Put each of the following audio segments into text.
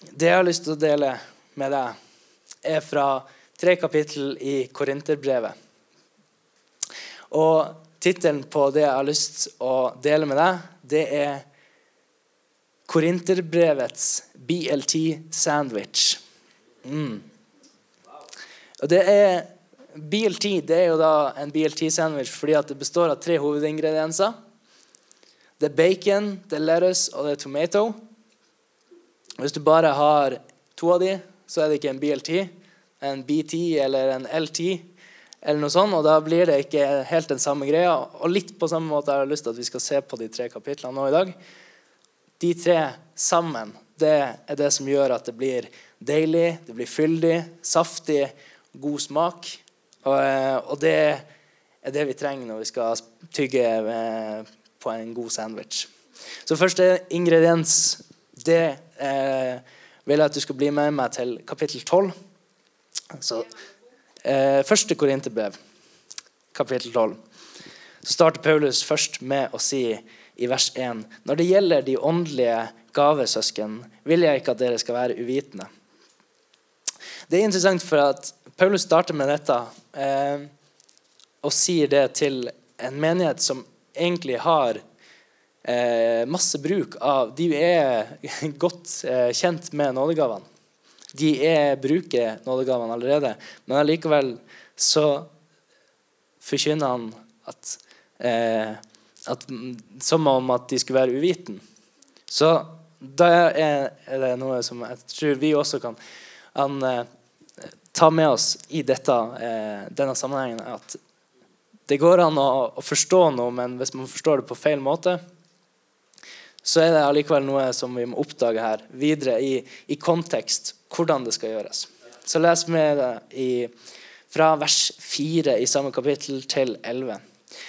det jeg har lyst til å dele med deg, er fra tre kapittel i Korinterbrevet. Og tittelen på det jeg har lyst til å dele med deg, det er Korinterbrevets BLT-sandwich. Mm. Og det er BLT det er jo da en BLT-sandwich fordi at det består av tre hovedingredienser. Det er bacon, det er lettuce og det er tomato. Hvis du bare har to av de, så er det ikke en BLT, en BT eller en LT. eller noe sånt, og Da blir det ikke helt den samme greia. Og litt på samme måte har jeg lyst til at vi skal se på de tre kapitlene nå i dag. De tre sammen det er det som gjør at det blir deilig, det blir fyldig, saftig, god smak. Og, eh, og det er det vi trenger når vi skal tygge eh, på en god sandwich. Så første ingrediens det eh, vil jeg at du skal bli med meg til kapittel 12. Så, eh, første Korinterbrev, kapittel 12. Så starter Paulus først med å si i vers 1.: Når det gjelder de åndelige gavesøsken, vil jeg ikke at dere skal være uvitende. Det er interessant for at Paulus starter med dette eh, og sier det til en menighet som egentlig har masse bruk av De er godt eh, kjent med nådegavene. De er, bruker nådegavene allerede, men allikevel så forkynner han at, eh, at Som om at de skulle være uviten. Så da er, det noe som jeg tror vi også kan han, eh, ta med oss i dette, eh, denne sammenhengen. At det går an å forstå noe, men hvis man forstår det på feil måte, så er det allikevel noe som vi må oppdage her videre i, i kontekst, hvordan det skal gjøres. Så les med i, fra vers 4 i samme kapittel til 11.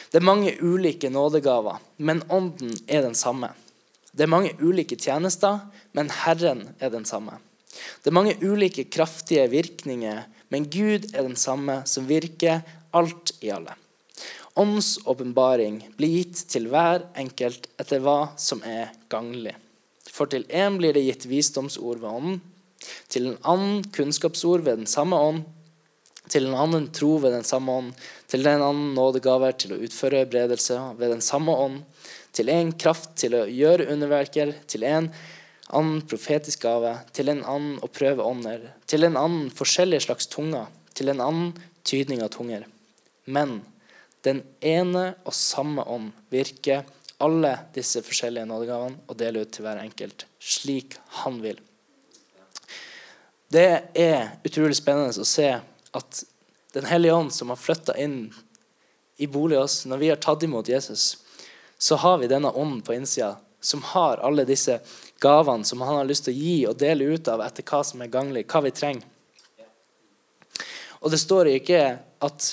Det er mange ulike nådegaver, men ånden er den samme. Det er mange ulike tjenester, men Herren er den samme. Det er mange ulike kraftige virkninger, men Gud er den samme som virker alt i alle åndsåpenbaring blir gitt til hver enkelt etter hva som er ganglig. For til én blir det gitt visdomsord ved ånden, til en annen kunnskapsord ved den samme ånd, til en annen tro ved den samme ånd, til en annen nådegaver til å utføre bredelse ved den samme ånd, til en kraft til å gjøre underverker, til en annen profetisk gave, til en annen å prøve ånder, til en annen forskjellige slags tunger, til en annen tydning av tunger. Men den ene og samme ånd virker alle disse forskjellige nådegavene og deler ut til hver enkelt slik han vil. Det er utrolig spennende å se at Den hellige ånd, som har flytta inn i bolig oss når vi har tatt imot Jesus, så har vi denne ånden på innsida som har alle disse gavene som han har lyst til å gi og dele ut av etter hva som er ganglig, hva vi trenger. Og det står ikke at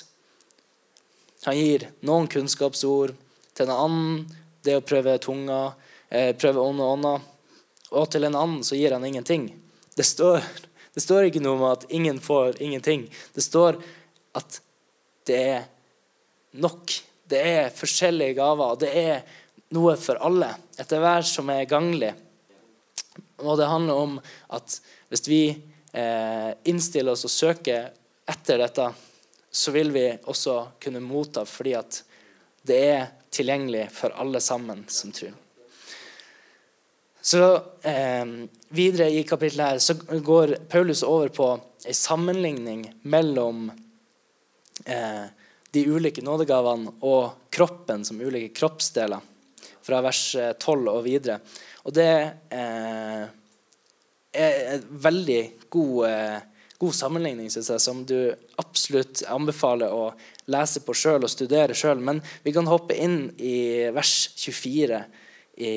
han gir noen kunnskapsord til en annen det å prøve tunga, eh, prøve ånd og ånda. Og til en annen så gir han ingenting. Det står, det står ikke noe om at ingen får ingenting. Det står at det er nok. Det er forskjellige gaver. Det er noe for alle, etter hver som er ganglig. Og det handler om at hvis vi eh, innstiller oss og søker etter dette, så vil vi også kunne motta fordi at det er tilgjengelig for alle sammen som tror. Så eh, Videre i kapittelet her så går Paulus over på en sammenligning mellom eh, de ulike nådegavene og kroppen som ulike kroppsdeler, fra vers 12 eh, og videre. Og det eh, er en veldig god eh, god sammenligning synes jeg, som du absolutt anbefaler å lese på sjøl og studere sjøl. Men vi kan hoppe inn i vers 24 i,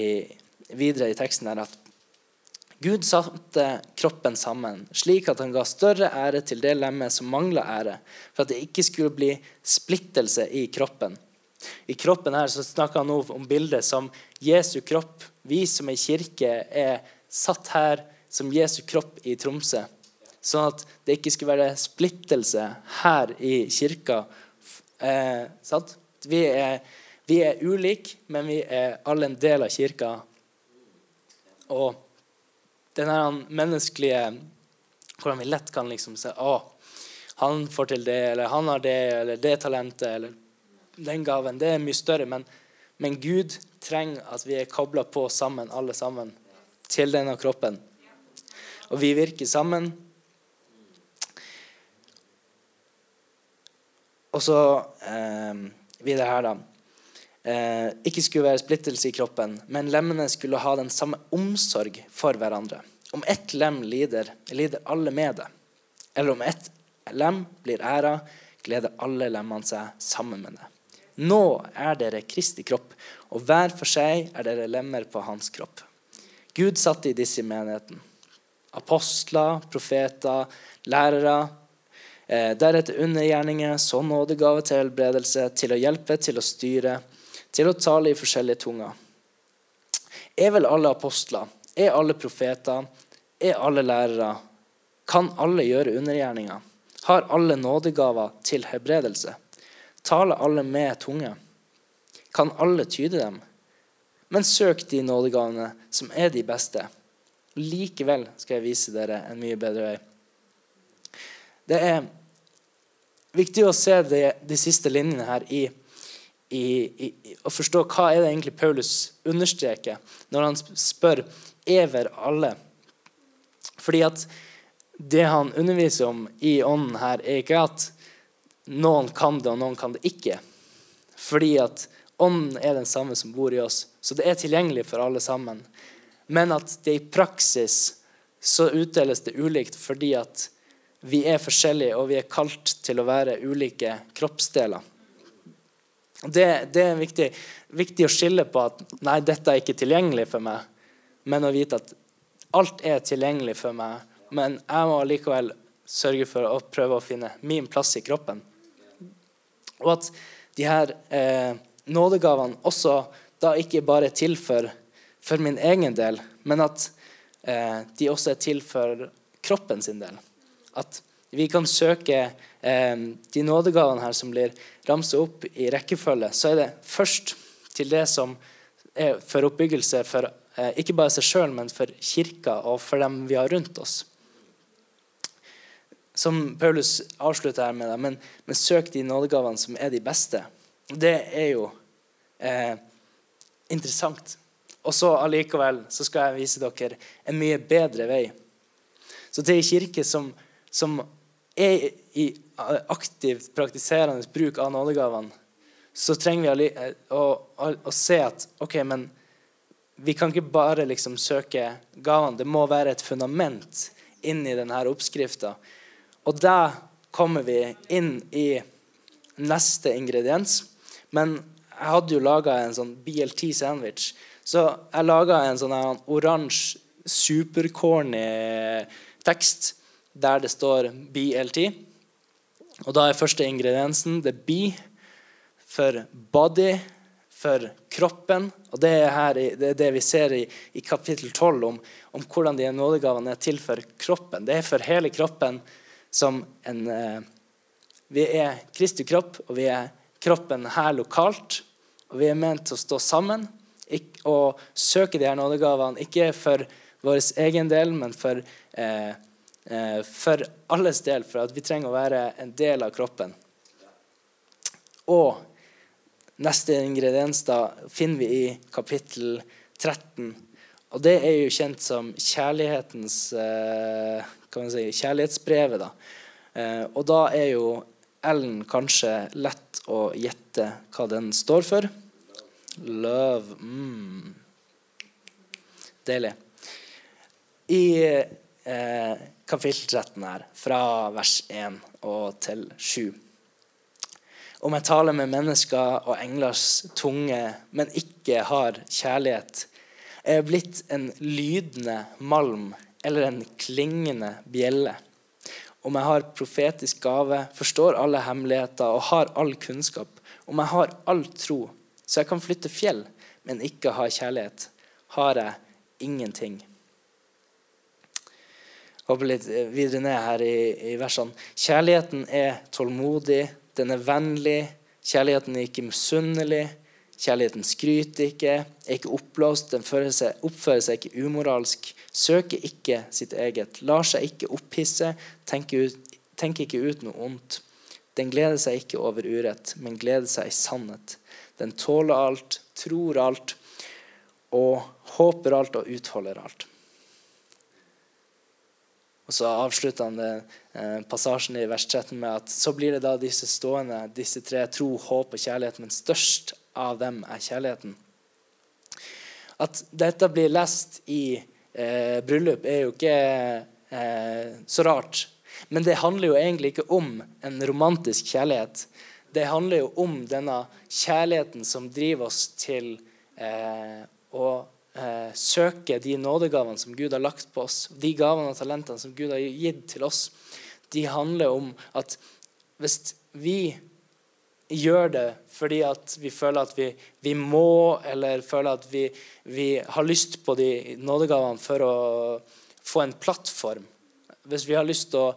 videre i teksten her. at Gud satte kroppen sammen, slik at han ga større ære til det lemmet som mangla ære, for at det ikke skulle bli splittelse i kroppen. I kroppen her så snakker han nå om bildet som Jesu kropp. Vi som er kirke, er satt her som Jesu kropp i Tromsø. Sånn at det ikke skulle være splittelse her i kirka. Eh, vi, er, vi er ulike, men vi er alle en del av kirka. Og den her menneskelige Hvordan vi lett kan liksom se å, han får til det, eller han har det, eller det talentet, eller den gaven. Det er mye større. Men, men Gud trenger at vi er kobla på sammen, alle sammen, til denne kroppen. Og vi virker sammen. Og så eh, videre her, da. Eh, ikke skulle være splittelse i kroppen, men lemmene skulle ha den samme omsorg for hverandre. Om ett lem lider, lider alle med det. Eller om ett lem blir æra, gleder alle lemmene seg sammen med det. Nå er dere Kristi kropp, og hver for seg er dere lemmer på hans kropp. Gud satte i disse menigheten apostler, profeter, lærere, Eh, deretter undergjerninger, så nådegave til helbredelse, til å hjelpe, til å styre, til å tale i forskjellige tunger. Er vel alle apostler? Er alle profeter? Er alle lærere? Kan alle gjøre undergjerninger? Har alle nådegaver til helbredelse? Taler alle med tunge? Kan alle tyde dem? Men søk de nådegavene som er de beste. Likevel skal jeg vise dere en mye bedre vei. Det er viktig å se de, de siste linjene her i, i, i, å forstå hva er det egentlig Paulus understreker når han spør «Ever alle. Fordi at det han underviser om i ånden her, er ikke at noen kan det, og noen kan det ikke. Fordi at ånden er den samme som bor i oss. Så det er tilgjengelig for alle sammen. Men at det i praksis så utdeles det ulikt fordi at vi er forskjellige, og vi er kalt til å være ulike kroppsdeler. Det, det er viktig, viktig, å skille på at nei, dette er ikke tilgjengelig for meg, men å vite at alt er tilgjengelig for meg, men jeg må likevel sørge for å prøve å finne min plass i kroppen. Og at de her eh, nådegavene også da ikke bare er til for, for min egen del, men at eh, de også er til for kroppen sin del at vi kan søke eh, de nådegavene her som blir ramset opp i rekkefølge, så er det først til det som er for oppbyggelse for eh, ikke bare seg sjøl, men for kirka og for dem vi har rundt oss. Som Paulus avslutter her med, men, men søk de nådegavene som er de beste. Det er jo eh, interessant. Og så allikevel så skal jeg vise dere en mye bedre vei. Så til ei kirke som som er i aktivt praktiserende bruk av nådegavene, så trenger vi å, å, å, se at ok, men vi kan ikke bare liksom søke gavene. Det må være et fundament inn i denne oppskrifta. Og da kommer vi inn i neste ingrediens. Men jeg hadde jo laga en sånn BLT-sandwich. Så jeg laga en sånn oransje, supercorny tekst der det står BLT. Og da er første ingrediensen det B for body, for kroppen. Og det er, her, det, er det, vi ser i, i kapittel 12 om, om, hvordan de nådegavene er til for kroppen. Det er for hele kroppen som en eh, Vi er Kristi kropp, og vi er kroppen her lokalt. Og vi er ment til å stå sammen og søke de her nådegavene, ikke for vår egen del, men for eh, Eh, for alles del, for at vi trenger å være en del av kroppen. Og neste ingrediens da finner vi i kapittel 13. Og det er jo kjent som kjærlighetens eh, si, kjærlighetsbrevet. da. Eh, og da er jo L-en kanskje lett å gjette hva den står for. Love. Mm. Deilig. I eh, kapittel 13 her, fra vers 1 og til 7. Om jeg taler med mennesker og englers tunge, men ikke har kjærlighet, er jeg blitt en lydende malm eller en klingende bjelle. Om jeg har profetisk gave, forstår alle hemmeligheter og har all kunnskap, om jeg har all tro, så jeg kan flytte fjell, men ikke har kjærlighet, har jeg ingenting hoppe litt videre ned her i, i versene. Kjærligheten er tålmodig, den er vennlig. Kjærligheten er ikke misunnelig. Kjærligheten skryter ikke, er ikke oppblåst, den seg, oppfører seg ikke umoralsk, søker ikke sitt eget, lar seg ikke opphisse, tenker, ut, tenker ikke ut noe ondt. Den gleder seg ikke over urett, men gleder seg i sannhet. Den tåler alt, tror alt og håper alt og utholder alt. Og så avslutter han det, eh, passasjen i vers 13 med at så blir det da disse stående, disse tre tro, håp og kjærlighet, men størst av dem er kjærligheten. At dette blir lest i eh, bryllup, er jo ikke eh, så rart. Men det handler jo egentlig ikke om en romantisk kjærlighet. Det handler jo om denne kjærligheten som driver oss til eh, å eh, søke de nådegavene som Gud har lagt på oss, de gavene og talentene som Gud har gitt til oss. De handler om at hvis vi gjør det fordi at vi føler at vi, vi må, eller føler at vi, vi, har lyst på de nådegavene for å få en plattform. Hvis vi har lyst til å,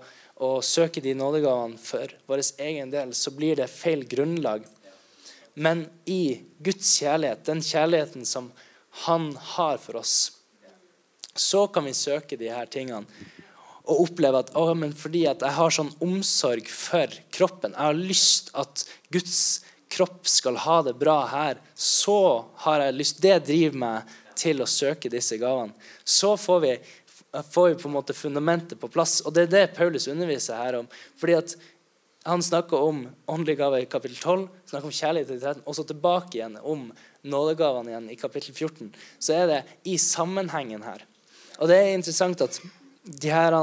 å søke de nådegavene for vår egen del, så blir det feil grunnlag. Men i Guds kjærlighet, den kjærligheten som Han har for oss, så kan vi søke de her tingene og oppleve at å, men fordi at jeg har sånn omsorg for kroppen, jeg har lyst at Guds kropp skal ha det bra her, så har jeg lyst Det driver meg til å søke disse gavene. Så får vi, får vi på en måte fundamentet på plass. Og det er det Paulus underviser her om. fordi at han snakker om åndelige gaver i kapittel 12, snakker om kjærlighet i 13, og så tilbake igjen om nådegavene igjen i kapittel 14. Så er det i sammenhengen her. Og det er interessant at de her,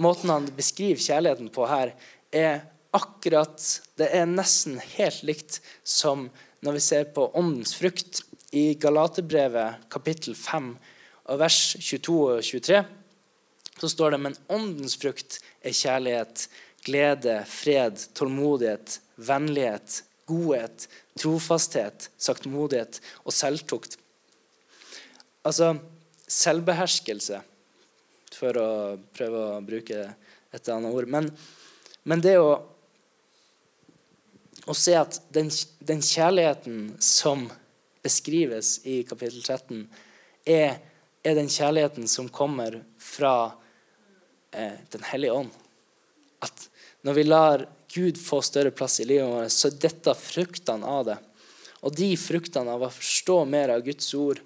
måten han beskriver kjærligheten på her, er akkurat Det er nesten helt likt som når vi ser på åndens frukt i Galaterbrevet kapittel 5 og vers 22 og 23. Så står det men åndens frukt er kjærlighet, glede, fred, tålmodighet, vennlighet, godhet, trofasthet, saktmodighet og selvtukt. Altså selvbeherskelse for å prøve å bruke et annet ord. Men, men det å, å se at den, den, kjærligheten som beskrives i kapittel 13, er, er den kjærligheten som kommer fra eh, Den hellige ånd. At når vi lar Gud få større plass i livet vårt, så er dette fruktene av det. Og de fruktene av å forstå mer av Guds ord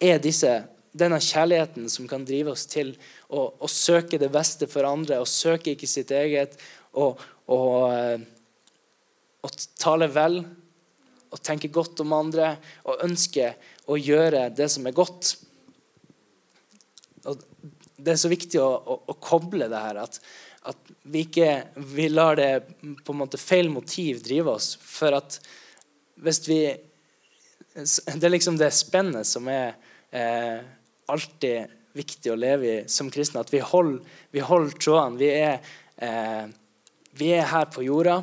er disse denne kjærligheten som kan drive oss til å, å, søke det beste for andre, og søke ikke sitt eget, og, og, eh, og, tale vel, og tenke godt om andre, og ønske å gjøre det som er godt. Og det er så viktig å, å, å koble det her, at, at vi ikke vi lar det på en måte feil motiv drive oss. For at hvis vi Det er liksom det spennet som er eh, alltid viktig å leve i som kristne. At vi holder, vi holder trådene. Vi eh, vi er her på jorda,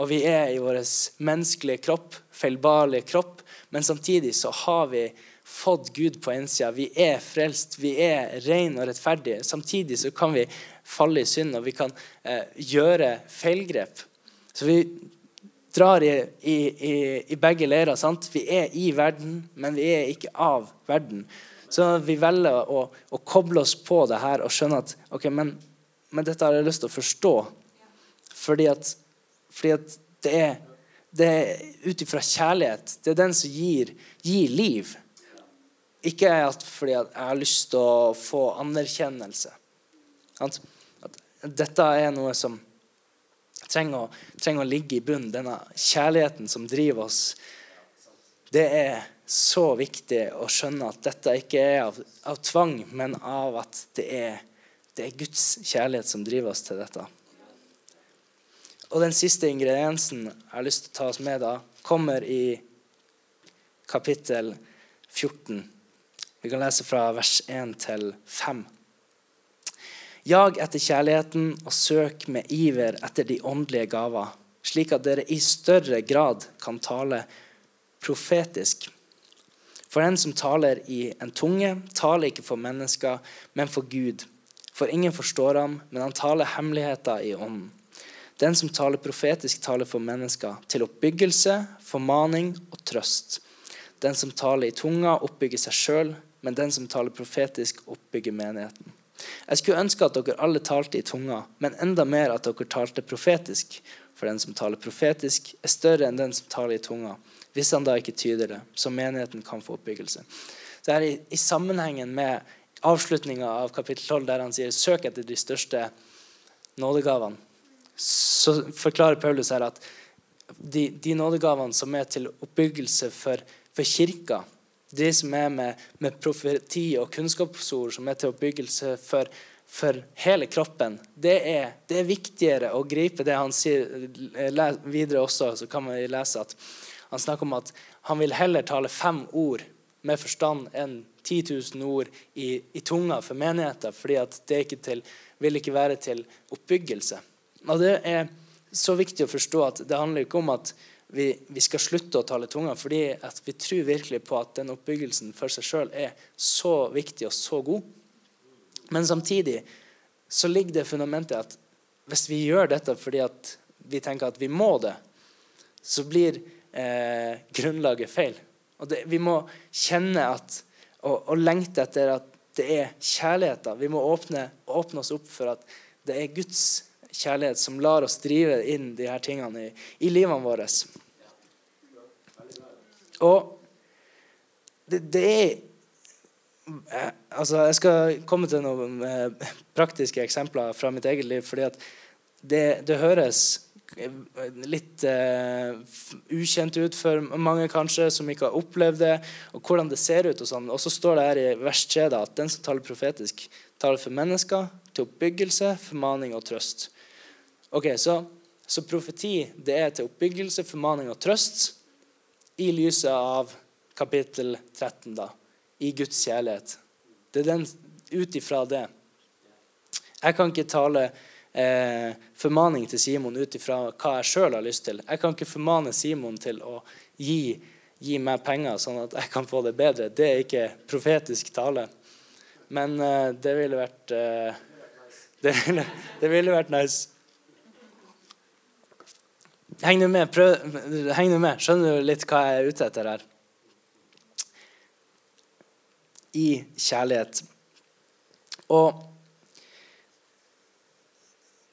og vi er i vår menneskelige kropp, feilbarlige kropp. Men samtidig så har vi fått Gud på innsida. Vi er frelst, vi er ren og rettferdige. Samtidig så kan vi falle i synd, og vi kan eh, gjøre feilgrep. Så vi drar i, i, i, i begge leirer. sant? Vi er i verden, men vi er ikke av verden. Så vi velger å, å, koble oss på det her og skjønne at ok, men, men dette har jeg lyst til å forstå. Fordi at, fordi at det er, det er ut ifra kjærlighet. Det er den som gir, gir liv. Ikke fordi jeg har lyst til å få anerkjennelse. At dette er noe som trenger å, trenger å ligge i bunnen. Denne kjærligheten som driver oss. Det er så viktig å skjønne at dette ikke er av, av tvang, men av at det er, det er, Guds kjærlighet som driver oss til dette. Og den siste ingrediensen jeg har lyst til å ta oss med da, kommer i kapittel 14. Vi kan lese fra vers 1 til 5. Jag etter kjærligheten og søk med iver etter de åndelige gaver, slik at dere i større grad kan tale profetisk. For den som taler i en tunge, taler ikke for mennesker, men for Gud. For ingen forstår ham, men han taler hemmeligheter i ånden. Den som taler profetisk, taler for mennesker til oppbyggelse, formaning og trøst. Den som taler i tunga, oppbygger seg sjøl, men den som taler profetisk, oppbygger menigheten. Jeg skulle ønske at dere alle talte i tunga, men enda mer at dere talte profetisk. For den som taler profetisk, er større enn den som taler i tunga, hvis han da ikke tyder det, så menigheten kan få oppbyggelse. Det er i, i sammenhengen med avslutninga av kapittel 12, der han sier 'søk etter de største nådegavene', så forklarer Paulus her at de, de nådegavene som er til oppbyggelse for, for kirka, de som er med, med profeti og kunnskapsord, som er til oppbyggelse for, for hele kroppen, det er, det er, viktigere å gripe det han sier videre også. Så kan man lese at han snakker om at han vil heller tale fem ord med forstand enn 10 000 ord i, i tunga for menigheter, fordi at det ikke til, vil ikke være til oppbyggelse. Og Det er så viktig å forstå at det handler ikke om at vi, vi skal slutte å tale tunga, fordi vi tror virkelig på at den oppbyggelsen for seg sjøl er så viktig og så god. Men samtidig så ligger det fundamentet at hvis vi gjør dette fordi vi tenker at vi må det, så blir eh, grunnlaget feil. Det, Vi må kjenne at, og, og, lengte etter at det er kjærligheten. Vi må åpne, åpne oss opp for at det er Guds kjærlighet som lar oss drive inn de her tingene i, i livene våre. Og det, det er eh, altså Jeg skal komme til noen eh, praktiske eksempler fra mitt eget liv. fordi at det, det høres litt uh, ukjent ut for mange kanskje, som ikke har opplevd det, og hvordan det ser ut. Og sånn. Og så står det her i vers 3 at den som taler profetisk, taler for mennesker, til oppbyggelse, formaning og trøst. Ok, Så, så profeti det er til oppbyggelse, formaning og trøst i lyset av kapittel 13, da, i Guds kjærlighet. Det er den ut ifra det. Jeg kan ikke tale eh, formaning til Simon ut ifra hva jeg sjøl har lyst til. Jeg kan ikke formane Simon til å gi, gi, meg penger sånn at jeg kan få det bedre. Det er ikke profetisk tale. Men eh, det ville vært eh, det, ville, det ville vært nice. Heng nå med. Prøv, heng nå med. Skjønner du litt hva jeg er ute etter her? I kjærlighet. Og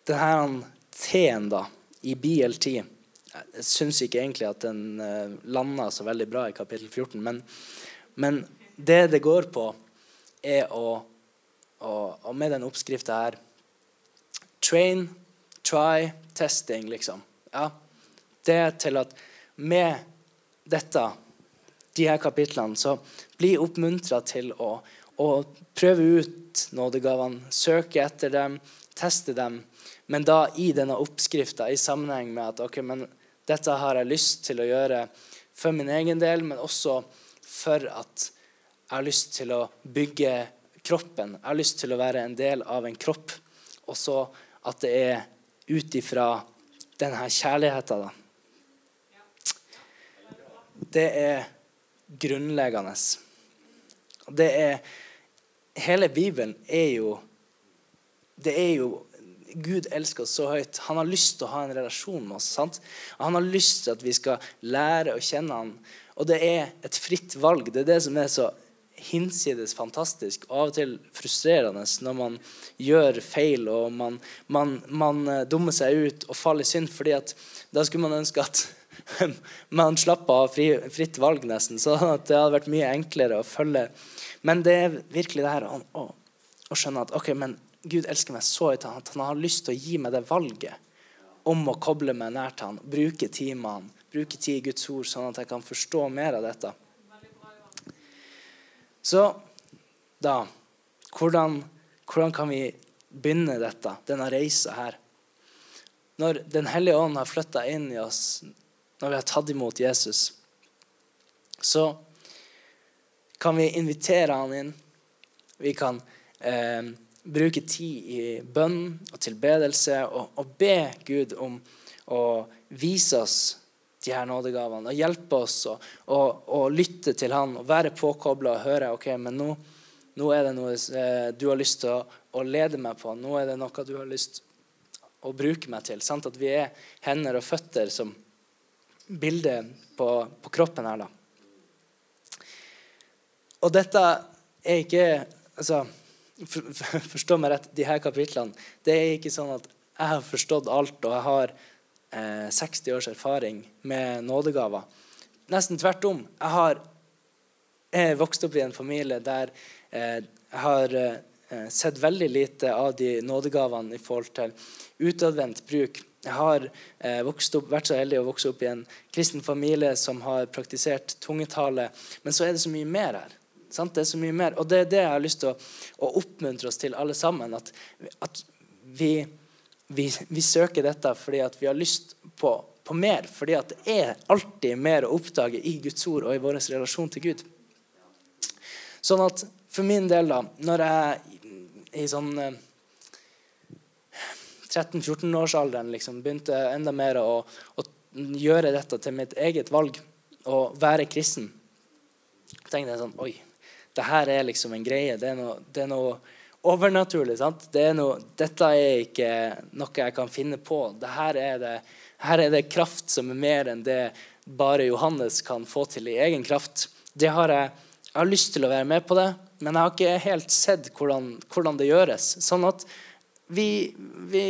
denne T-en da, i BLT Jeg syns ikke egentlig at den uh, eh, landa så veldig bra i kapittel 14, men, men det det går på, er å og, og med den oppskrifta her Train, try, testing, liksom. Ja, det til at med dette, de her kapitlene, så bli oppmuntra til å, å, prøve ut nådegavene, søke etter dem, teste dem. Men da i denne oppskrifta i sammenheng med at ok, men dette har jeg lyst til å gjøre for min egen del, men også for at jeg har lyst til å bygge kroppen. Jeg har lyst til å være en del av en kropp. Og så at det er ut ifra denne kjærligheten, da det er grunnleggende. Det er Hele Bibelen er jo Det er jo Gud elsker oss så høyt. Han har lyst til å ha en relasjon med oss. sant? Han har lyst til at vi skal lære å kjenne han. Og det er et fritt valg. Det er det som er så hinsides fantastisk og av og til frustrerende når man gjør feil og man, man, man eh, dummer seg ut og faller i synd. fordi at da skulle man ønske at man slapp av fri, fritt valg, nesten. Så det hadde vært mye enklere å følge. Men det er virkelig det her å, å, å skjønne at ok, men Gud elsker meg så høyt at han har lyst til å gi meg det valget om å koble meg nær til han, bruke han, bruke tid i Guds ord, sånn at jeg kan forstå mer av dette. Så da Hvordan, hvordan kan vi begynne dette, denne reisa her? Når Den hellige ånd har flytta inn i oss, når vi har tatt imot Jesus, så kan vi invitere han inn. Vi kan eh, bruke tid i bønn og tilbedelse og, og, be Gud om å vise oss de her nådegavene og hjelpe oss og, og, og lytte til han og være påkobla og høre ok, men nå, nå, er det noe eh, du har lyst til å, å, lede meg på. Nå er det noe du har lyst til å bruke meg til. Sant? At vi er hender og føtter som bilde på, på kroppen her, da. Og dette er ikke altså, for, for, Forstå meg rett, de her kapitlene Det er ikke sånn at jeg har forstått alt, og jeg har eh, 60 års erfaring med nådegaver. Nesten tvert om. Jeg har jeg vokst opp i en familie der eh, jeg har eh, sett veldig lite av de nådegavene i forhold til utadvendt bruk. Jeg har eh, opp, vært så heldig å vokse opp i en kristen familie som har praktisert tungetale. Men så er det så mye mer her. Sant? Det er så mye mer. Og det er det jeg har lyst til å, å oppmuntre oss til, alle sammen. At, at vi, vi, vi, søker dette fordi vi har lyst på, på mer. Fordi det er alltid mer å oppdage i Guds ord og i vår relasjon til Gud. Sånn at for min del, da, når jeg i sånn 13-14-årsalderen eh, liksom, begynte enda mer å, å, gjøre dette til mitt eget valg, å være kristen, tenkte jeg sånn Oi, det her er liksom en greie. Det er noe, det er noe overnaturlig. sant? Det er noe, dette er ikke noe jeg kan finne på. Er det, her er det kraft som er mer enn det bare Johannes kan få til i egen kraft. Det har jeg, jeg har lyst til å være med på det, men jeg har ikke helt sett hvordan, hvordan det gjøres. Sånn at vi, vi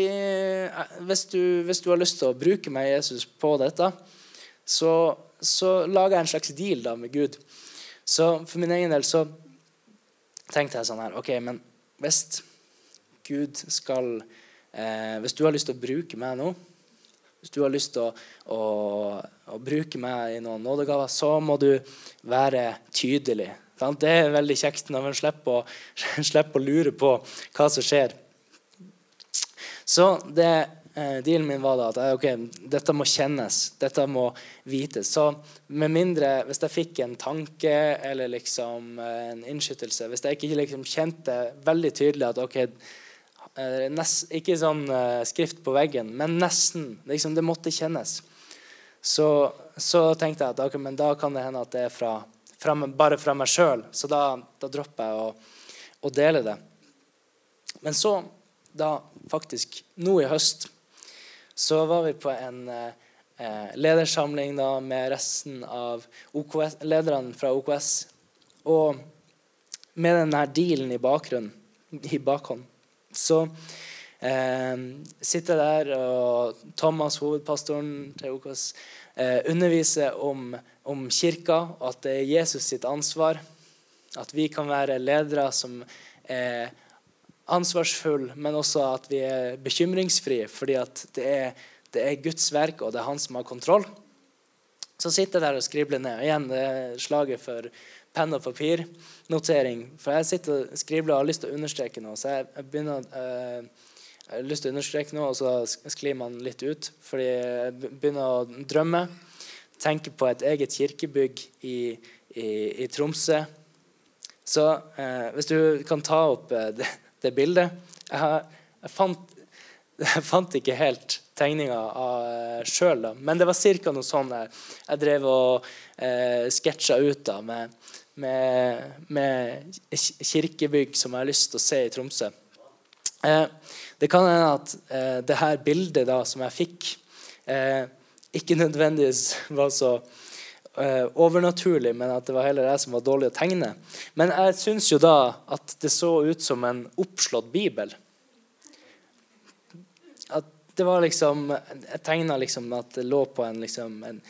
hvis, du, hvis, du, har lyst til å bruke meg, Jesus, på dette, så, så lager jeg en slags deal da med Gud. Så for min egen del så tenkte jeg sånn her OK, men hvis Gud skal eh, Hvis du har lyst til å bruke meg nå, hvis du har lyst til å, å, å bruke meg i noen nådegaver, så må du være tydelig. Sant? Det er veldig kjekt når man slipper å, slipper å lure på hva som skjer. Så det eh, dealen min var da at ok, dette må kjennes, dette må vites. Så med mindre Hvis jeg fikk en tanke eller liksom eh, en innskytelse Hvis jeg ikke liksom kjente veldig tydelig at ok, eh, nest, Ikke sånn eh, skrift på veggen, men nesten. Liksom, det måtte kjennes. Så, så tenkte jeg at okay, men da kan det hende at det er fra, fra bare fra meg sjøl. Så da, da, dropper jeg å, å dele det. Men så, da faktisk nå i høst så var vi på en eh, ledersamling da, med resten av OKS, lederne fra OKS. Og med denne dealen i bakgrunnen, i bakhånd, så eh, sitter jeg der, og Thomas, hovedpastoren til OKS, eh, underviser om, om kirka, og at det er Jesus sitt ansvar. At vi kan være ledere som er ansvarsfulle, men også at vi er bekymringsfrie, fordi at det er, det er, Guds verk, og det er han som har kontroll. Så sitter jeg der og skribler ned. Og Igjen det er slaget for penn og papir-notering. For jeg sitter og skribler og har lyst til å understreke noe. Så jeg, jeg begynner øh, jeg har lyst til å understreke noe, og så sklir man litt ut. Fordi jeg begynner å drømme. Tenke på et eget kirkebygg i, i, i Tromsø. Så eh, hvis du kan ta opp eh, det, det bildet. Jeg, jeg, fant, jeg fant, ikke helt tegninga av sjøl, men det var ca. noe sånn jeg, jeg drev og eh, sketsja ut da, med, med, med, kirkebygg som jeg har lyst til å se i Tromsø. Eh, det kan hende at eh, det her bildet da, som jeg fikk, eh, ikke nødvendigvis var så eh, overnaturlig, men at det var heller jeg som var dårlig å tegne. Men jeg syns jo da at det så ut som en oppslått bibel. At det var liksom Jeg tegna liksom at det lå på en, liksom, en,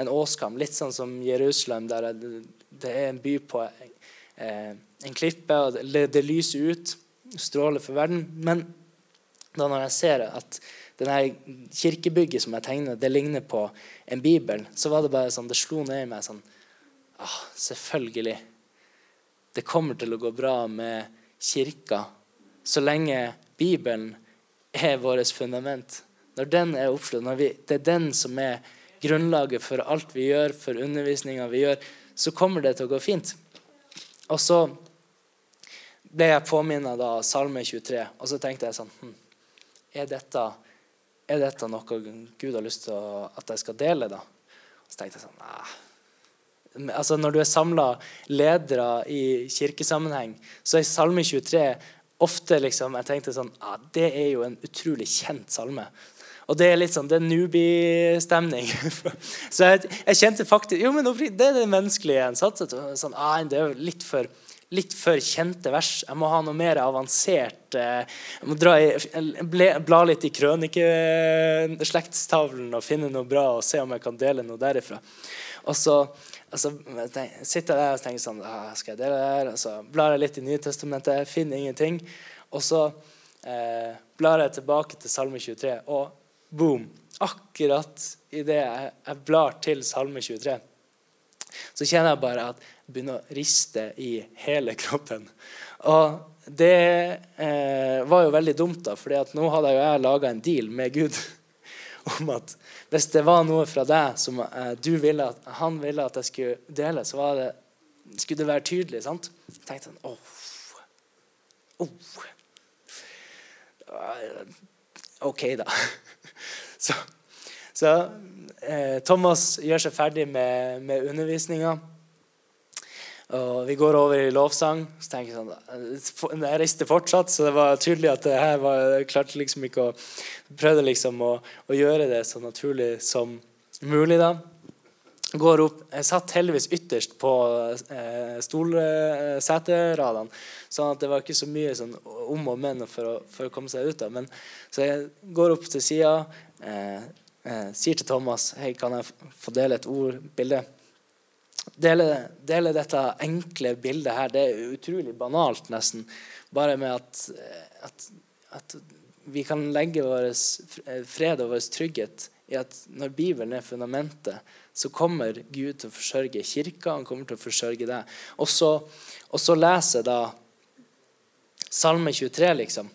en åskam, litt sånn som Jerusalem, der det er en by på eh, en klippe, og det, det lyser ut, stråler for verden. Men da når jeg ser at denne kirkebygget som jeg tegner, det ligner på en bibel, så var det bare sånn, det slo ned i meg sånn ah, Selvfølgelig. Det kommer til å gå bra med kirka så lenge Bibelen er vårt fundament. Når den er oppslått, når vi, det er den som er grunnlaget for alt vi gjør, for undervisninga vi gjør, så kommer det til å gå fint. Og så ble jeg påminnet av Salme 23, og så tenkte jeg sånn hm, Er dette er dette noe Gud har lyst til at jeg skal dele? da? Så tenkte jeg sånn Nei. Altså Når du er samla ledere i kirkesammenheng, så er Salme 23 ofte liksom, jeg tenkte sånn ja, Det er jo en utrolig kjent salme. Og det er litt sånn, det er newbie-stemning. så jeg, jeg, kjente faktisk Jo, men det er det menneskelige en satset. Sånn, ah, det er jo litt for, litt for kjente vers. Jeg må ha noe mer avansert. Eh, jeg må i, bla litt i krønikeslektstavlen og finne noe bra og se om jeg kan dele noe derifra. Og så og så sitter jeg der og tenker sånn ah, Skal jeg dele det her? Og så blar jeg litt i Nytestamentet, finner ingenting. Og så eh, blar jeg tilbake til Salme 23, og boom! Akkurat idet jeg, jeg blar til Salme 23, så kjenner jeg bare at begynner å riste i hele kroppen. Og det eh, var jo veldig dumt, da, for nå hadde jo jeg laga en deal med Gud om at hvis det var noe fra deg som uh, ville at, han ville at jeg skulle dele, så det, skulle det være tydelig. sant? Jeg tenkte sånn oh, oh. OK, da. Så, så eh, Thomas gjør seg ferdig med, med undervisninga. Og vi går over i lovsang. så tenker Jeg sånn, jeg reiste fortsatt, så det var tydelig at det her var, jeg klarte liksom ikke å prøvde liksom å, å, gjøre det så naturlig som mulig. da. Går opp, Jeg satt heldigvis ytterst på eh, stolseteradene, sånn at det var ikke så mye sånn, om og men for å, for å komme seg ut. da. Men, så jeg går opp til sida, eh, eh, sier til Thomas hei, kan jeg få dele et ord, bilde dele, dele, dette enkle bildet her. Det er utrolig banalt, nesten. Bare med at, at, at vi kan legge vår fred og vår trygghet i at når Bibelen er fundamentet, så kommer Gud til å forsørge kirka. Han kommer til å forsørge deg. Og så, og så leser da Salme 23, liksom.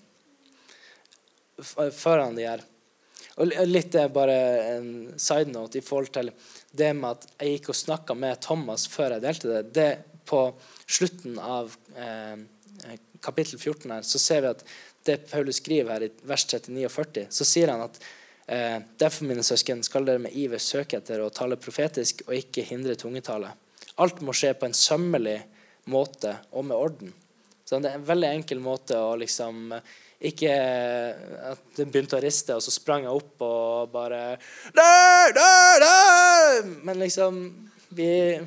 Foran de her. Og litt er bare en side note i forhold til det med at jeg gikk og snakka med Thomas før jeg delte det. det på slutten av eh, kapittel 14 her, så ser vi at det Paulus skriver her i vers 39 og 40, så sier han at eh, derfor, mine søsken, skal dere med iver søke etter å tale profetisk og ikke hindre tungetale. Alt må skje på en sømmelig måte og med orden. Så det er en veldig enkel måte å liksom ikke at det begynte å riste, og så sprang jeg opp og bare der, der, der! Men liksom Vi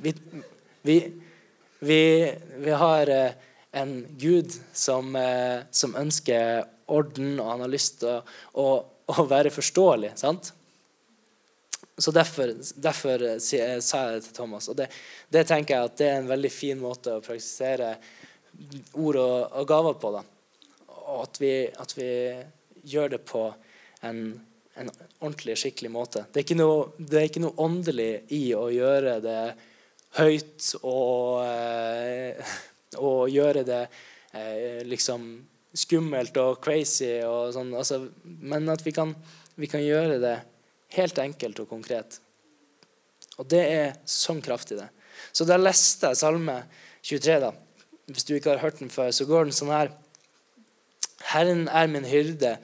Vi, vi, vi, vi har eh, en Gud som, eh, som, ønsker orden, og han har lyst til å, å, å være forståelig. sant? Så derfor, derfor, sa jeg det til Thomas. Og det, det, tenker jeg at det er en veldig fin måte å praktisere ord og, og gaver på. Da. Og at vi, at vi, gjør det på en, en, ordentlig, skikkelig måte. Det er, ikke noe, det er ikke noe åndelig i å gjøre det høyt og, eh, og gjøre det eh, liksom skummelt og crazy og sånn. Altså, men at vi kan, vi kan gjøre det helt enkelt og konkret. Og det er sånn kraftig, det. Så da leste jeg Salme 23. da, hvis du ikke har hørt den før, så går den sånn her. Herren er min hyrde,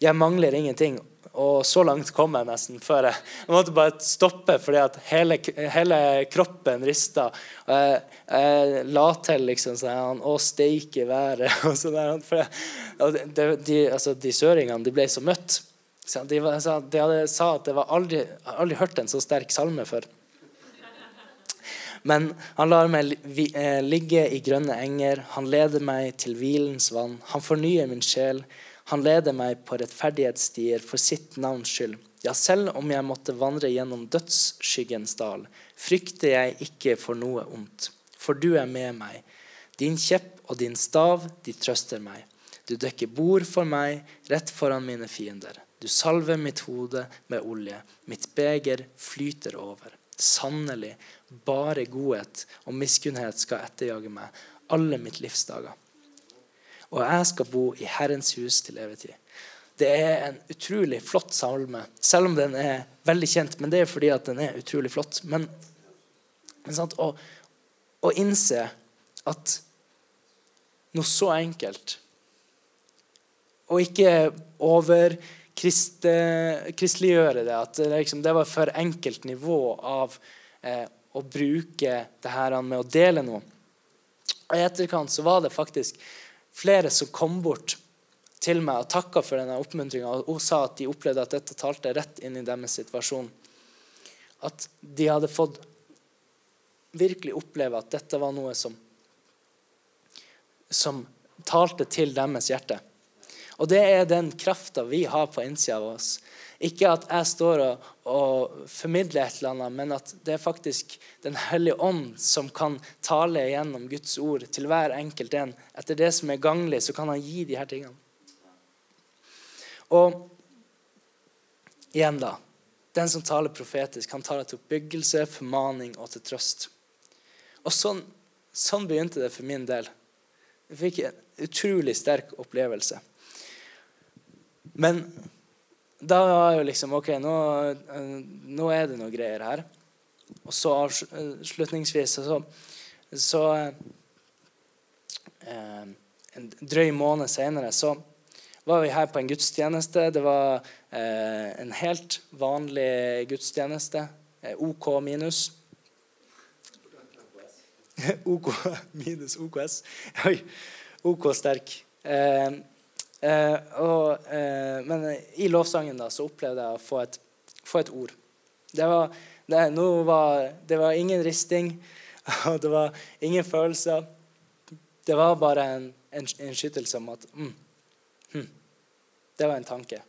jeg mangler ingenting. Og så langt kom jeg nesten før jeg, jeg måtte bare stoppe fordi at hele, hele kroppen rista. Og jeg, jeg, la til liksom sånn Å, steike været. Og sånn der, for jeg, de, de, altså, de søringene de ble så møtt. De, de hadde, sa at det var aldri, aldri hørt en så sterk salme før. Men han lar meg eh, ligge i grønne enger. Han leder meg til hvilens vann. Han fornyer min sjel. Han leder meg på rettferdighetsstier for sitt navns skyld. Ja, selv om jeg måtte vandre gjennom dødsskyggens dal, frykter jeg ikke for noe ondt. For du er med meg. Din kjepp og din stav, de trøster meg. Du dekker bord for meg rett foran mine fiender. Du salver mitt hode med olje. Mitt beger flyter over. Sannelig, bare godhet og miskunnhet skal etterjage meg alle mitt livs dager. Og jeg skal bo i Herrens hus til evig tid. Det er en utrolig flott salme, selv om den er veldig kjent. Men det er fordi at den er utrolig flott. Men, men sant, å, å innse at noe så enkelt Og ikke over kristeliggjøre det. At det, liksom, det var for enkelt nivå av eh, å bruke det her med å dele noe. Og I etterkant så var det faktisk flere som kom bort til meg og takka for denne oppmuntringa. Og sa at de opplevde at dette talte rett inn i deres situasjon. At de hadde fått virkelig oppleve at dette var noe som, som talte til deres hjerte. Og det er den krafta vi har på innsida av oss. Ikke at jeg står og, og, formidler et eller annet, men at det er faktisk Den hellige ånd som kan tale gjennom Guds ord til hver enkelt en. Etter det som er ganglig, så kan han gi de her tingene. Og igjen, da. Den som taler profetisk, han taler til oppbyggelse, formaning og til trøst. Og sånn, sånn begynte det for min del. Jeg fikk en utrolig sterk opplevelse. Men da var jo liksom OK, nå, nå er det noe greier her. Og så avslutningsvis så, så eh, En drøy måned senere så var vi her på en gudstjeneste. Det var eh, en helt vanlig gudstjeneste. Eh, OK minus. OK minus OKS. Oi. OK sterk. Eh, Eh, og, eh, men i lovsangen da, så opplevde jeg å få et, få et ord. Det var, det, var, det var, ingen risting, og det var ingen følelser. Det var bare en, en, en skytelse om at mm, hm, Det var en tanke.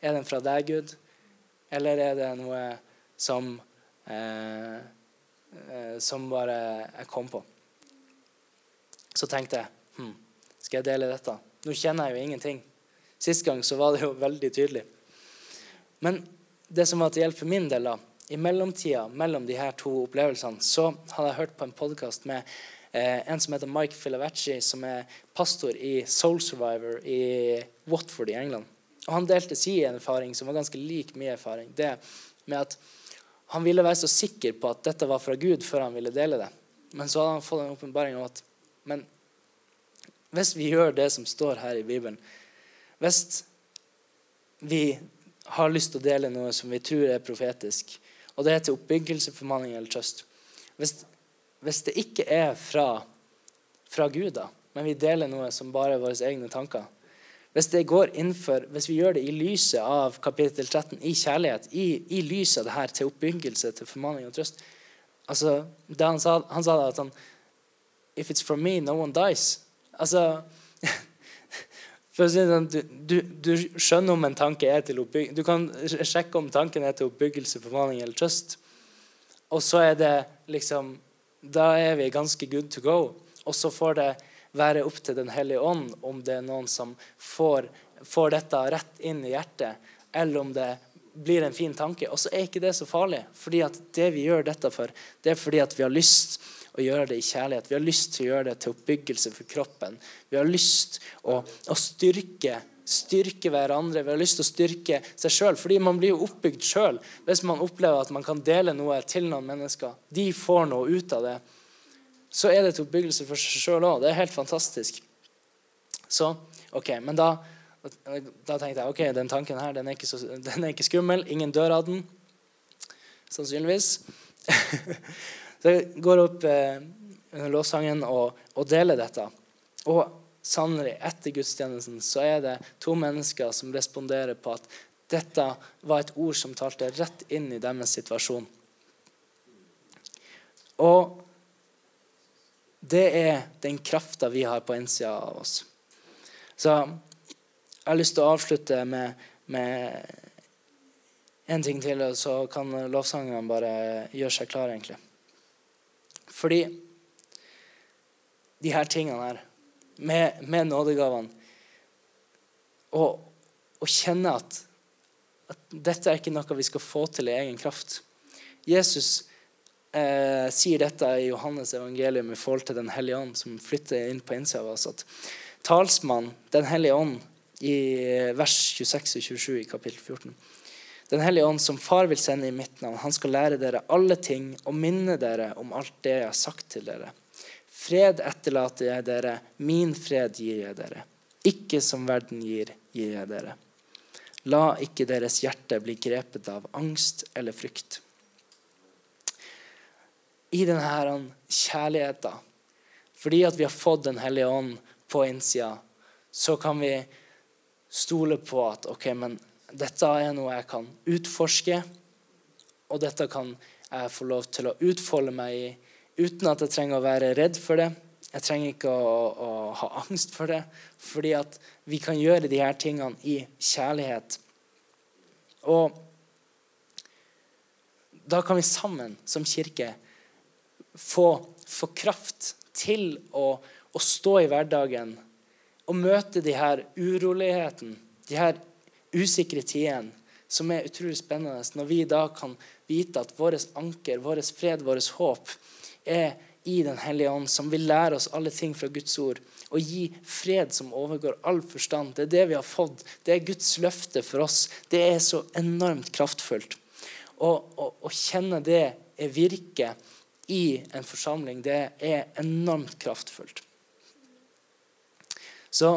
Er den fra deg, Gud, eller er det noe som eh, eh som bare jeg kom på? Så tenkte jeg hm, Skal jeg dele dette? Nå kjenner jeg jo ingenting. Sist gang så var det jo veldig tydelig. Men det som var til hjelp for min del, da, i mellomtida mellom de her to opplevelsene, så hadde jeg hørt på en podkast med eh, en som heter Mike Filavacci, som er pastor i Soul Survivor i Watford i England. Og Han delte sin erfaring, som var ganske lik min erfaring. Det med at Han ville være så sikker på at dette var fra Gud, før han ville dele det. Men så hadde han fått en åpenbaring om at men hvis vi gjør det som står her i Bibelen Hvis vi har lyst til å dele noe som vi tror er profetisk, og det er til oppbyggelse, formaning eller trøst hvis, hvis, det ikke er fra, fra Gud, da, men vi deler noe som bare er våre egne tanker hvis innenfor, hvis vi gjør det i lyset av kapittel 13, i kjærlighet, i, i lyset av det her til oppbyggelse, til formaning og trøst altså, han sa, han sa at han, If it's from me, no one dies. Altså for sånn, du, du, skjønner om en tanke er til oppbyggelse Du kan sjekke om tanken er til oppbyggelse, formaning eller trøst. Og så er det liksom Da er vi ganske good to go. Og så får det være opp til Den hellige ånd om det er noen som får, får dette rett inn i hjertet, eller om det blir en fin tanke. Og så er ikke det så farlig. fordi at det vi gjør dette for, det er fordi at vi har lyst å gjøre det i kjærlighet. Vi har lyst til å gjøre det til oppbyggelse for kroppen. Vi har lyst å, å styrke, styrke hverandre. Vi har lyst til å styrke seg sjøl. Fordi man blir jo oppbygd sjøl hvis man opplever at man kan dele noe til noen mennesker. De får noe ut av det. Så er det til oppbyggelse for seg sjøl òg. Det er helt fantastisk. Så, ok, Men da, da tenkte jeg ok, den tanken her den er, ikke så, den er ikke skummel. Ingen dør av den. Sannsynligvis. Så jeg går opp eh, under lovsangen og, og, deler dette. Og sannelig, etter gudstjenesten så er det to mennesker som responderer på at dette var et ord som talte rett inn i deres situasjon. Og det er den krafta vi har på innsida av oss. Så jeg har lyst til å avslutte med, med en ting til, og så kan lovsangerne bare gjøre seg klare, egentlig. Fordi de her tingene her, med, med nådegavene Å kjenne at, at, dette er ikke noe vi skal få til i egen kraft. Jesus eh, sier dette i Johannes evangelium i forhold til Den hellige ånd, som flytter inn på innsida av oss. at Talsmann, Den hellige ånd, i vers 26 og 27 i kapittel 14 den hellige ånd, som far vil sende i mitt navn, han skal lære dere alle ting og minne dere om alt det jeg har sagt til dere. Fred etterlater jeg dere, min fred gir jeg dere. Ikke som verden gir, gir jeg dere. La ikke deres hjerte bli grepet av angst eller frykt. I denne kjærligheten fordi at vi har fått Den hellige ånd på innsida, så kan vi stole på at ok, men dette er noe jeg kan utforske, og dette kan jeg få lov til å utfolde meg i uten at jeg trenger å være redd for det. Jeg trenger ikke å, å, ha angst for det, fordi at vi kan gjøre de her tingene i kjærlighet. Og da kan vi sammen som kirke få, få kraft til å, å, stå i hverdagen og møte de her urolighetene, de her usikre tidene, som er utrolig spennende. Når vi da kan vite at vårt anker, vår fred, vårt håp er i Den hellige ånd, som vil lære oss alle ting fra Guds ord og gi fred som overgår all forstand. Det er det vi har fått. Det er Guds løfte for oss. Det er så enormt kraftfullt. Å kjenne det virke i en forsamling, det er enormt kraftfullt. Så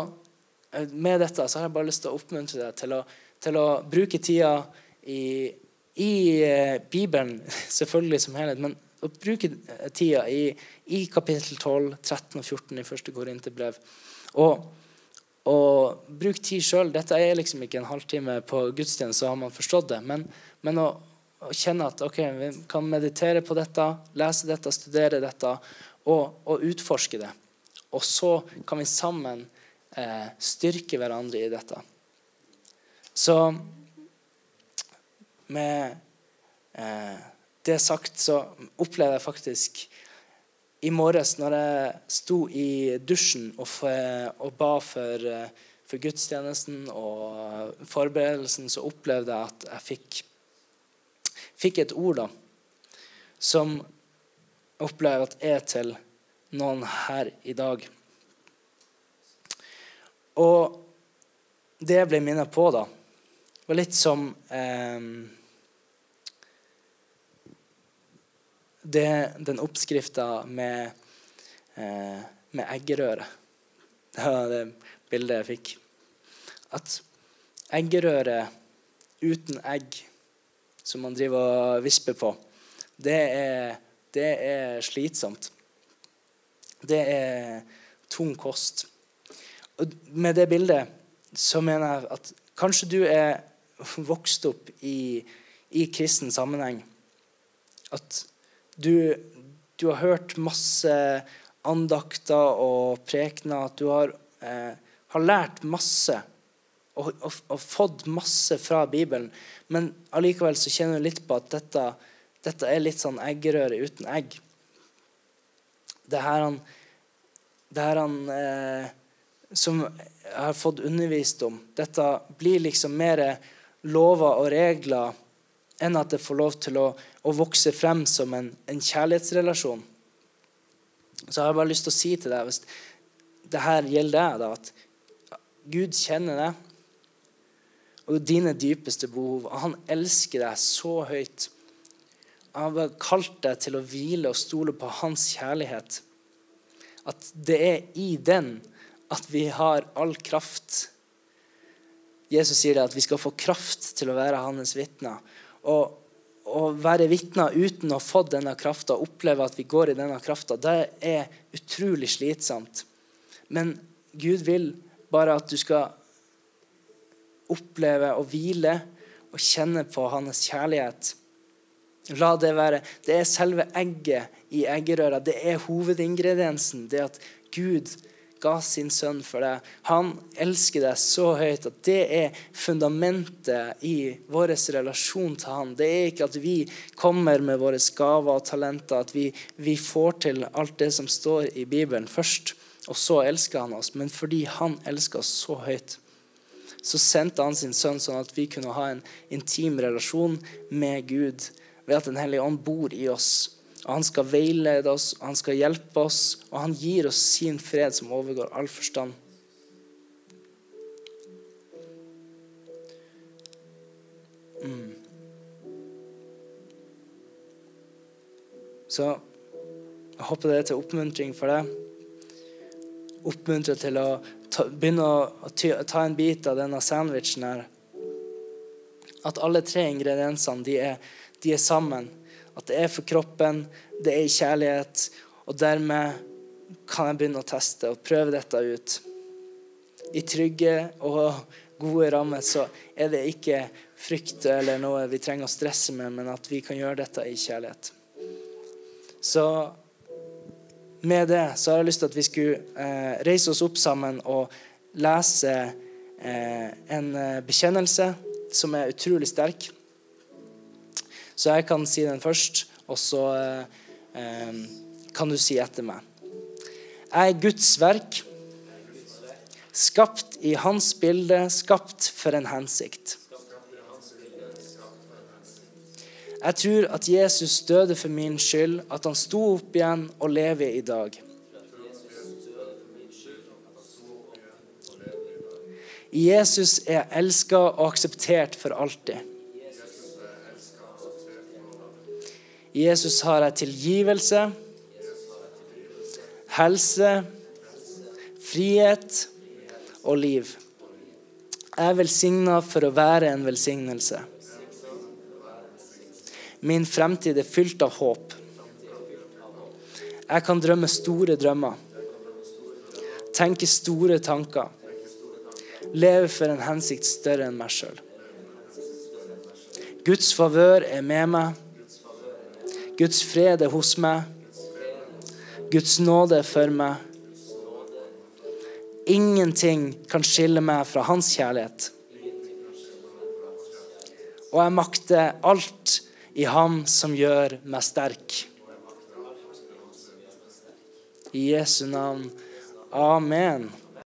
med dette så har jeg bare lyst til å oppmuntre deg til å, til å bruke tida i, i eh, Bibelen, selvfølgelig som helhet, men å bruke tida i, i kapittel 12, 13 og 14 i første Korinterbrev. Og, og bruk tid sjøl. Dette er liksom ikke en halvtime på gudstjeneste, så har man forstått det. Men, men å, å, kjenne at ok, vi kan meditere på dette, lese dette, studere dette og, og utforske det. Og så kan vi sammen eh, styrke hverandre i dette. Så med eh, det sagt, så opplevde jeg faktisk i morges når jeg sto i dusjen og, og ba for, for, gudstjenesten og forberedelsen, så opplevde jeg at jeg fikk, fikk et ord da, som jeg opplever at er til noen her i dag. Og det jeg ble minnet på, da, var litt som eh, det, den oppskrifta med, eh, med eggerøre Det var det bildet jeg fikk. At eggerøre uten egg, som man driver og visper på, det er, det er slitsomt. Det er tung kost. Med det bildet så mener jeg at kanskje du er vokst opp i, i kristen sammenheng. At du, du, har hørt masse andakter og prekener. At du har, eh, har lært masse og, og, og, fått masse fra Bibelen. Men allikevel så kjenner du litt på at dette, dette er litt sånn eggerøre uten egg. Det her han, det her han eh, som jeg har fått undervist om, dette blir liksom mer lover og regler enn at det får lov til å, å vokse frem som en, en, kjærlighetsrelasjon. Så jeg har bare lyst til å si til deg, hvis det her gjelder deg, da, at Gud kjenner deg og dine dypeste behov. Og han elsker deg så høyt. Han har kalt deg til å hvile og stole på hans kjærlighet. At det er i den at vi har all kraft. Jesus sier det at vi skal få kraft til å være hans vitner Og å være vitner uten å ha fått denne krafta, oppleve at vi går i denne krafta, det er utrolig slitsomt. Men Gud vil bare at du skal oppleve og hvile og kjenne på hans kjærlighet. La det være Det er selve egget i eggerøra. Det er hovedingrediensen. Det at Gud ga sin sønn for deg. Han elsker deg så høyt at det er fundamentet i vår relasjon til han. Det er ikke at vi kommer med våre gaver og talenter, at vi, vi får til alt det som står i Bibelen først, og så elsker han oss. Men fordi han elsker oss så høyt, så sendte han sin sønn sånn at vi kunne ha en intim relasjon med Gud ved at Den hellige ånd bor i oss Han skal veilede oss, og han skal hjelpe oss, og han gir oss sin fred som overgår all forstand. Mm. Så jeg håper det er til oppmuntring for deg. Oppmuntre til å ta, begynne å ta en bit av denne sandwichen her. At alle tre ingrediensene de er, de er sammen at det er for kroppen, det er i kjærlighet, og dermed kan jeg begynne å teste og prøve dette ut. I trygge og gode rammer så er det ikke frykt eller noe vi trenger å stresse med, men at vi kan gjøre dette i kjærlighet. Så med det så har jeg lyst til at vi skulle eh, reise oss opp sammen og lese eh, en eh, bekjennelse som er utrolig sterk. Så jeg kan si den først, og så eh, eh, kan du si etter meg. Jeg er Guds verk, skapt i Hans bilde, skapt for en hensikt. Jeg tror at Jesus døde for min skyld, at han sto opp igjen og lever i dag. Jesus er elska og akseptert for alltid. Jesus har jeg tilgivelse, helse, frihet og liv. Jeg er velsigna for å være en velsignelse. Min fremtid er fylt av håp. Jeg kan drømme store drømmer. Tenke store tanker. Leve for en hensikt større enn meg sjøl. Guds favør er med meg. Guds fred er hos meg. Guds nåde er for meg. Ingenting kan skille meg fra hans kjærlighet. Og jeg makter alt i ham som gjør meg sterk. I Jesu navn. Amen.